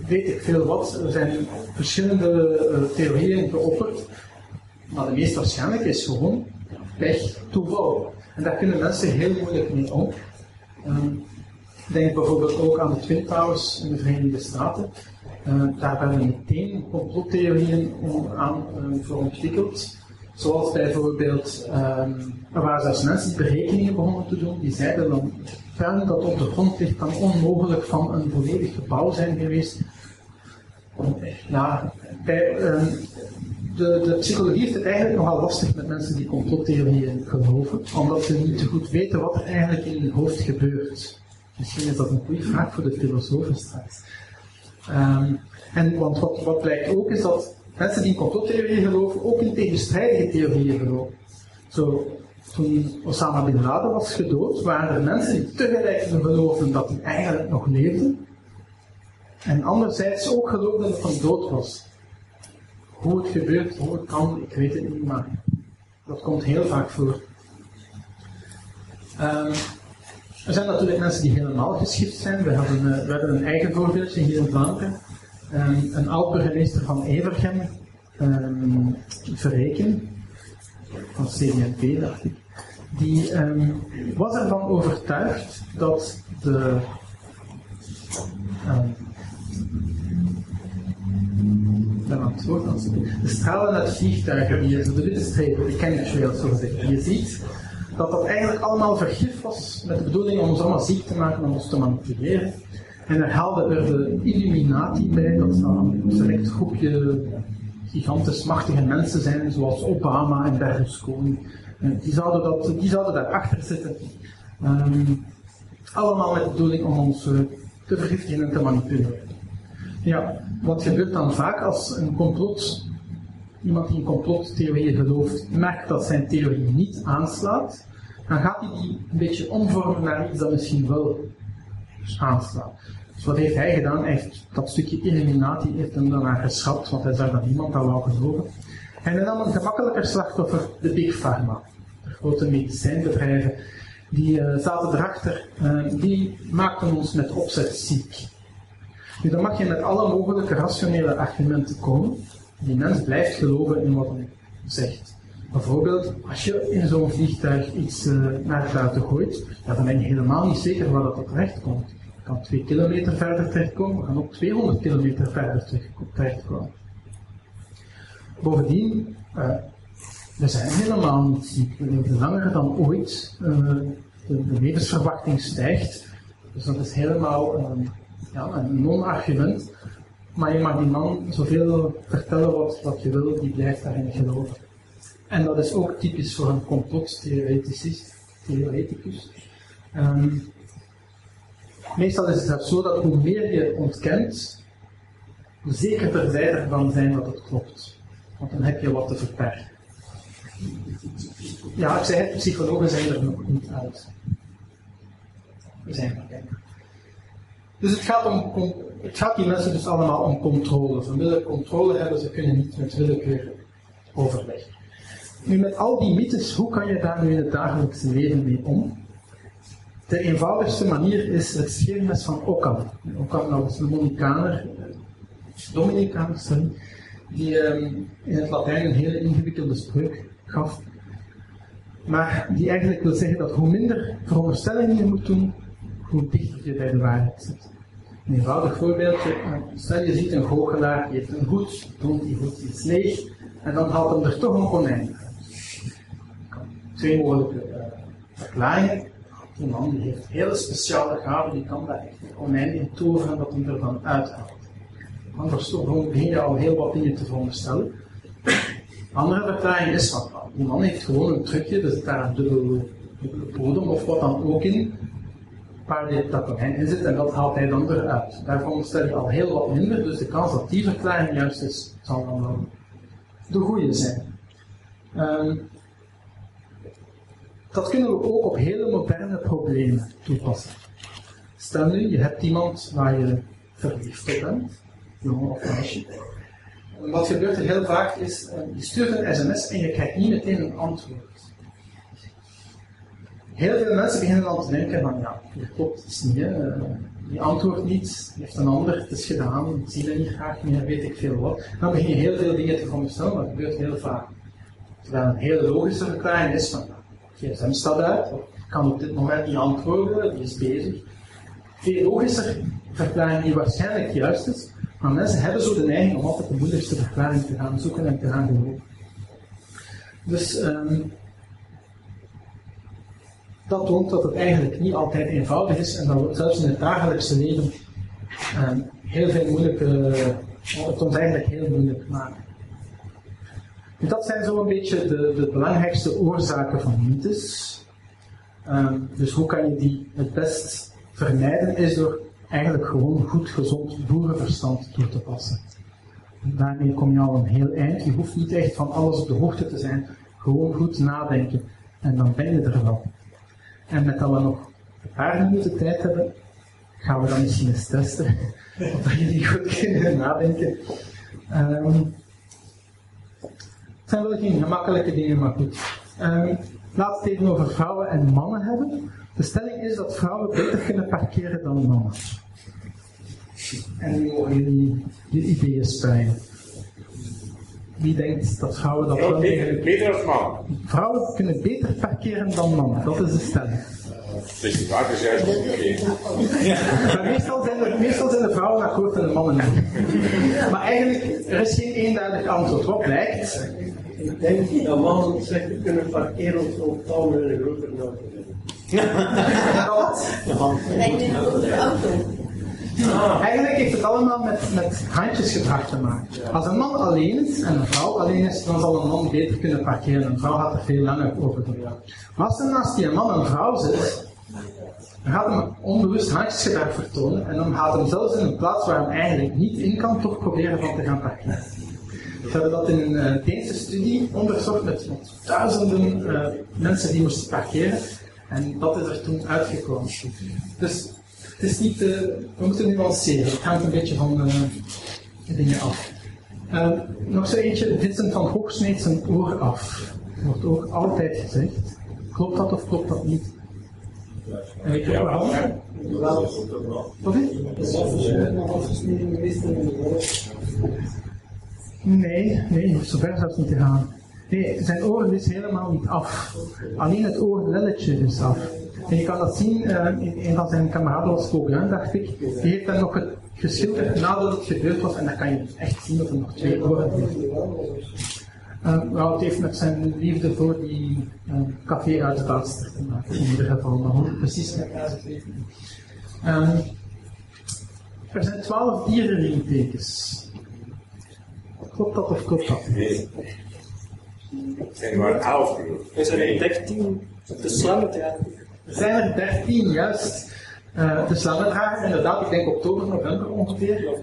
weet ik veel wat. Er zijn verschillende uh, theorieën geopperd. Maar de meest waarschijnlijke is gewoon pech, toeval. En daar kunnen mensen heel moeilijk mee om. Um, denk bijvoorbeeld ook aan de Twin Towers in de Verenigde Staten. Uh, daar werden meteen complottheorieën aan voor ontwikkeld. Zoals bijvoorbeeld, um, er waren zelfs mensen die berekeningen begonnen te doen, die zeiden dan, dat op de grond ligt kan onmogelijk van een volledig gebouw zijn geweest. Ja, bij, um, de, de, psychologie heeft het eigenlijk nogal lastig met mensen die complottheorieën geloven, omdat ze niet goed weten wat er eigenlijk in hun hoofd gebeurt. Misschien is dat een goede vraag voor de filosofen straks. Um, en, want wat, wat blijkt ook is dat mensen die in complottheorieën geloven ook in tegenstrijdige theorieën geloven. Zo, toen Osama bin Laden was gedood, waren er mensen die tegelijk geloofden dat hij eigenlijk nog leefde. En anderzijds ook geloofden dat hij dood was. Hoe het gebeurt, hoe het kan, ik weet het niet, maar dat komt heel vaak voor. Ehm, er zijn natuurlijk mensen die helemaal geschikt zijn. We hebben, eh, we hebben een eigen voorbeeldje hier in Vlaanderen. Ehm, een oud-burgemeester van Evergem, um, Verreken, van CDNP dacht ik, die was ervan overtuigd dat de de stralen uit vliegtuigen, die, de witte strepen, die chemtrails zo gezegd, je ziet dat dat eigenlijk allemaal vergif was met de bedoeling om ons allemaal ziek te maken, om ons te manipuleren. En er haalde er de Illuminati bij, dat zou een select groepje gigantisch machtige mensen zijn, zoals Obama en Berlusconi. Die zouden, dat, die zouden daarachter zitten. Um, allemaal met de bedoeling om ons uh, te vergiftigen en te manipuleren. Ja, wat gebeurt dan vaak als een complot, iemand die in complottheorieën gelooft, merkt dat zijn theorie niet aanslaat, dan gaat hij die een beetje omvormen naar iets dat misschien wel aanslaat. Dus wat heeft hij gedaan? Hij heeft dat stukje Illuminati heeft hem daarna geschrapt, want hij zag dat niemand dat wou geloven. En nam een gemakkelijker slachtoffer, de Big Pharma. De grote medicijnbedrijven, die uh, zaten erachter, uh, die maakten ons met opzet ziek. Nu, dan mag je met alle mogelijke rationele argumenten komen. Die mens blijft geloven in wat hij zegt. Bijvoorbeeld, als je in zo'n vliegtuig iets uh, naar buiten gooit, dan ben je helemaal niet zeker waar dat terecht komt. Kan twee kilometer verder terechtkomen, we gaan ook 200 kilometer verder terechtkomen. Bovendien, uh, we zijn helemaal niet ziek. We leven langer dan ooit. Uh, de, de, levensverwachting stijgt. Dus dat is helemaal ehm, ja, een non-argument. Maar je mag die man zoveel vertellen wat, je wil, die blijft daarin geloven. En dat is ook typisch voor een complottheoreticus. Um, meestal is het zo dat hoe meer je ontkent, hoe zekerder zij ervan zijn dat het klopt. Want dan heb je wat te verbergen. Ja, ik zei het, psychologen zijn er nog niet uit. We zijn er kijken. Dus het gaat, om, het gaat die mensen dus allemaal om controle. Ze willen controle hebben, ze kunnen niet met willekeur overleggen. Nu, met al die mythes, hoe kan je daar nu in het dagelijkse leven mee om? De eenvoudigste manier is het scheermes van Occam. Occam is een Dominicaner, Dominicaner sorry, die um, in het Latijn een hele ingewikkelde spreuk gaf. Maar die eigenlijk wil zeggen dat hoe minder veronderstellingen je moet doen, hoe dichter je bij de waarheid zit. Een eenvoudig voorbeeldje. Stel je ziet een goochelaar, die heeft een hoed, toont die hoed iets leeg, en dan haalt hem er toch een konijn Twee mogelijke uh, verklaringen. Die man die heeft hele speciale gaven, die kan daar echt in toveren dat hij er dan uithaalt. Anders begin je al heel wat dingen te veronderstellen. Andere verklaring is van, die man heeft gewoon een trucje, er zit daar een dubbele, bodem of wat dan ook in, waar dat in zit en dat haalt hij dan eruit. Daarvan stel je al heel wat minder, dus de kans dat die verklaring juist is, zal dan wel de goede zijn. Um, dat kunnen we ook op hele moderne problemen toepassen. Stel nu, je hebt iemand waar je verliefd op bent, jongen of meisje. Wat gebeurt er heel vaak is, eh, je stuurt een sms en je krijgt niet meteen een antwoord. Heel veel mensen beginnen dan te denken van ja, hier klopt iets niet. Hè. Die antwoordt niet, heeft een ander, het is gedaan, zie je niet graag meer, weet ik veel wat. Dan begin je heel veel dingen te veronderstellen, dat gebeurt heel vaak. Terwijl een hele logische verklaring is van, gsm staat uit, kan op dit moment niet antwoorden, die is bezig. Veel logischer verklaring die waarschijnlijk juist is, maar mensen hebben zo de neiging om altijd de moeilijkste verklaring te gaan zoeken en te gaan geloven. Dus um, dat toont dat het eigenlijk niet altijd eenvoudig is en dat we zelfs in het dagelijkse leven um, heel veel moeilijke, het ons eigenlijk heel moeilijk maken. Dat zijn zo'n beetje de, de, belangrijkste oorzaken van mythes. Um, dus hoe kan je die het best vermijden, is door eigenlijk gewoon goed gezond boerenverstand toe te passen. daarmee kom je al een heel eind. Je hoeft niet echt van alles op de hoogte te zijn. Gewoon goed nadenken en dan ben je er wel. En met dat we nog een paar minuten tijd hebben, gaan we dan misschien eens testen of jullie goed kunnen nadenken. Um, zijn wel geen gemakkelijke dingen, maar goed. Um, we het even over vrouwen en mannen hebben. De stelling is dat vrouwen beter kunnen parkeren dan mannen. En nu mogen jullie je ideeën spuien. Wie denkt dat vrouwen dat wel Beter, beter als man. Vrouwen kunnen beter parkeren dan mannen, dat is de stelling. Dat is waar, dat is juist. Maar meestal zijn, er, meestal zijn de vrouwen akkoord en de mannen niet. Maar eigenlijk, er is geen eenduidig antwoord. Wat blijkt? Ik denk dat mannen slechter kunnen parkeren op tafel met een de auto. Eigenlijk heeft het allemaal met, met handjesgedrag te maken. Als een man alleen is en een vrouw alleen is, dan zal een man beter kunnen parkeren. Een vrouw gaat er veel langer over doen. Maar als er naast die man een vrouw zit, dan gaat hem onbewust handjesgedrag vertonen en dan gaat hem zelfs in een plaats waar hij eigenlijk niet in kan, toch proberen van te gaan parkeren. We hebben dat in een uh, Deense studie onderzocht met, met duizenden uh, mensen die moesten parkeren. En dat is er toen uitgekomen. Dus het is niet, uh, we moeten nuanceren. Het hangt een beetje van de dingen af. nog zo eentje, Vincent van Gogh sneed zijn oor af. Dat wordt ook altijd gezegd. Klopt dat of klopt dat niet? En weet je waarom? Wat is? Nee, nee, zover zelfs niet te gaan. Nee, zijn oren is helemaal niet af. Alleen het oorlelletje is af. En je kan dat zien, uh, in een van zijn kameraden was Gauguin, dacht ik. Die heeft dan nog het geschilderd nadat het gebeurd was. En dan kan je echt zien dat er nog twee oren heeft. Uh, nou, het heeft met zijn liefde voor die uh, café uit het laatste te maken. In ieder geval, maar hoe precies met uh, Er zijn twaalf dierenringtekens. Klopt dat of klopt dat? Nee. Het zijn er maar elf. Er zijn er 13 de slangendrager. Er zijn er 13, juist. Uh, de slangendrager, inderdaad, ik denk oktober, november ongeveer.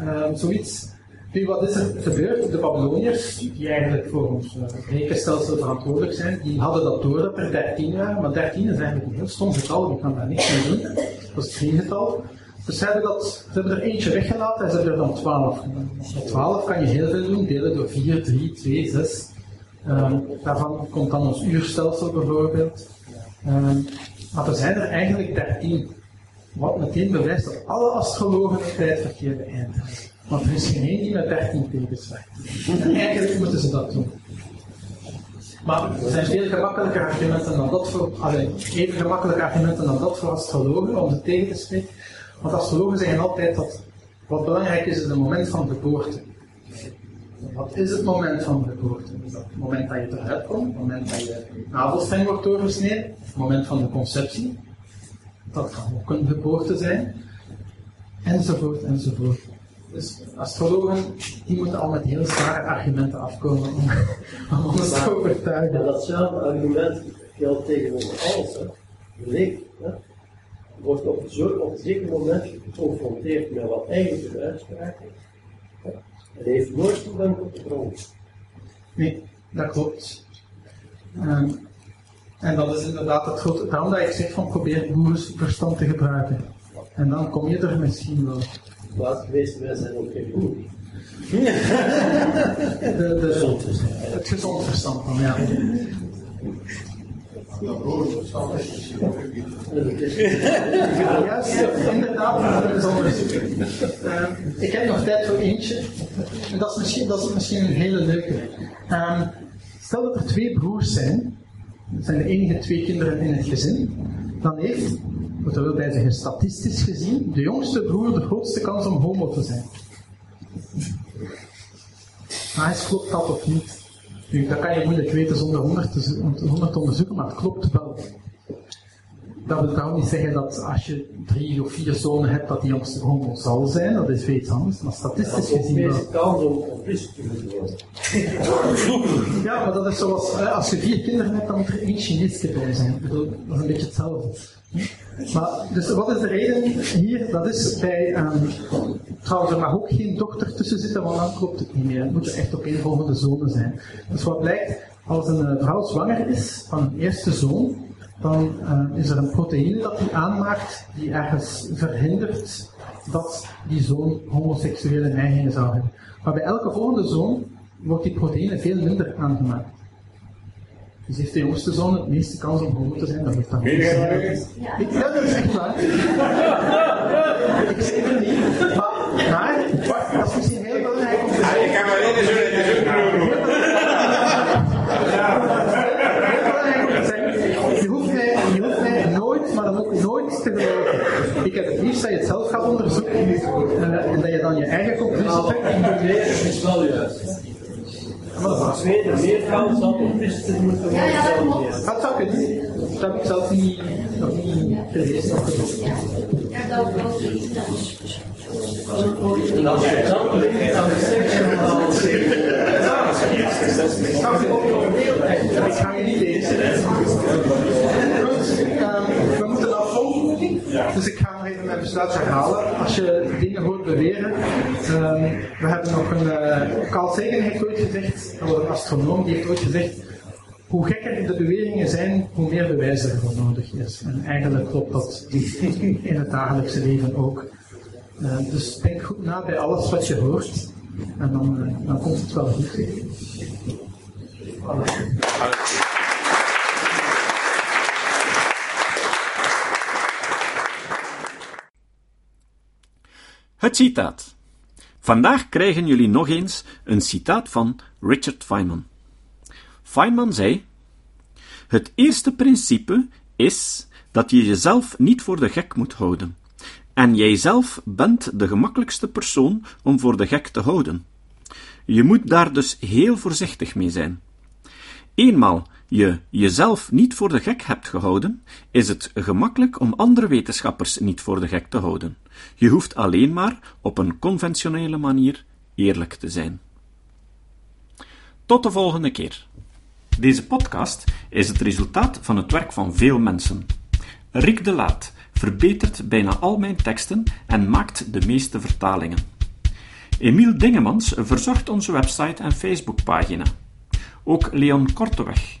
Uh, zoiets. Nu, wat is er gebeurd? De Babyloniërs, die eigenlijk voor ons uh, rekenstelsel verantwoordelijk zijn, die hadden dat door dat er 13 waren, maar 13 is eigenlijk een heel stom getal, je kan daar niks mee doen. Dat is geen getal. Dus ze hebben, dat, ze hebben er eentje weggelaten en ze hebben er dan 12 genomen. Met 12 kan je heel veel doen, delen door 4, 3, 2, 6. Um, daarvan komt dan ons uurstelsel bijvoorbeeld. Um, maar er zijn er eigenlijk 13. Wat meteen bewijst dat alle astrologen het tijdverkeer beëindigen. Want er is geen één die met 13 tekens. En eigenlijk moeten ze dat doen. Maar er zijn veel gemakkelijker argumenten dan dat voor, alleen, even gemakkelijke argumenten dan dat voor astrologen om ze tegen te spreken. Want astrologen zeggen altijd dat wat belangrijk is, is het moment van geboorte. Wat is het moment van geboorte? Dat het moment dat je eruit komt? Het moment dat je navelstreng wordt doorgesneden? Het moment van de conceptie? Dat kan ook een geboorte zijn. Enzovoort, enzovoort. Dus astrologen, die moeten al met heel zware argumenten afkomen om, om ons te overtuigen. Maar datzelfde argument geldt tegenover alles. Hè. Leek, hè, wordt op, zo, op een zeker moment geconfronteerd met wat eigenlijk een uitspraak is. Het heeft nooit toegang tot de grond. Nee, dat klopt. Um, en dat is inderdaad het grote. Daarom dat ik zeg van probeer boerenverstand te gebruiken. En dan kom je er misschien wel. Laat geweest, wij zijn ook geen boer. De, de, het gezond verstand dan, ja. Ja, inderdaad, dat is ik heb nog tijd voor eentje. En dat is misschien, dat is misschien een hele leuke. Um, stel dat er twee broers zijn, dat zijn de enige twee kinderen in het gezin, dan heeft, er wel bij zeggen, statistisch gezien, de jongste broer de grootste kans om homo te zijn. Maar is klopt dat of niet? Nu, dat kan je moeilijk weten zonder 100 te, 100 te onderzoeken, maar het klopt wel. Dat wil trouwens niet zeggen dat als je drie of vier zonen hebt, dat die homo zal zijn, dat is veel iets anders, maar statistisch gezien wel. kans om te worden. Ja, maar dat is zoals, als je vier kinderen hebt, dan moet er één Chineesje bij zijn. Dat is een beetje hetzelfde. Maar, dus wat is de reden hier? Dat is bij, um, trouwens er mag ook geen dochter tussen zitten, want dan klopt het niet meer. Het moeten echt opeenvolgende zonen zijn. Dus wat blijkt, als een vrouw zwanger is van een eerste zoon, dan uh, is er een proteïne dat die aanmaakt die ergens verhindert dat die zoon homoseksuele neigingen zou hebben. Maar bij elke volgende zoon wordt die proteïne veel minder aangemaakt. Dus heeft de jongste zoon het meeste kans om homo te zijn. Dat heeft dan Meen nu? Ik, ja, dat is echt waar. ik zeg het niet. Maar, maar dat is misschien heel belangrijk om te Ah, Ik kan maar één zo'n zo'n broer noemen. Je hoeft, mij, je hoeft mij nooit, maar dan ook nooit te geloven. Ik heb het liefst dat je het zelf gaat onderzoeken eh, en dat je dan je eigen conclusie trekt. Nee, dat is wel juist. Maar tweede, meer kans had op pisten moeten worden. Ja, ja, dat dan klopt. Dat zou kunnen. Dat heb ik zelf niet, nog niet gelezen. Ja. Dat gelezen. dat is- je dat de seksuele Ik ga je niet lezen. We moeten afronden. Dus ik ga nog even mijn besluit herhalen. Als je dingen hoort beweren. ehm, we hebben nog een. eh Carl Sagan heeft ooit gezegd, een astronoom, die heeft ooit gezegd. Hoe gekker de beweringen zijn, hoe meer bewijs er voor nodig is. En eigenlijk klopt dat in het dagelijkse leven ook. Eh, dus denk goed na bij alles wat je hoort. En dan, eh, dan komt het wel goed. Het citaat. Vandaag krijgen jullie nog eens een citaat van Richard Feynman. Feynman zei: Het eerste principe is dat je jezelf niet voor de gek moet houden. En jijzelf bent de gemakkelijkste persoon om voor de gek te houden. Je moet daar dus heel voorzichtig mee zijn. Eenmaal je jezelf niet voor de gek hebt gehouden, is het gemakkelijk om andere wetenschappers niet voor de gek te houden. Je hoeft alleen maar op een conventionele manier eerlijk te zijn. Tot de volgende keer. Deze podcast is het resultaat van het werk van veel mensen. Rick de Laat verbetert bijna al mijn teksten en maakt de meeste vertalingen. Emiel Dingemans verzorgt onze website en Facebookpagina. Ook Leon Korteweg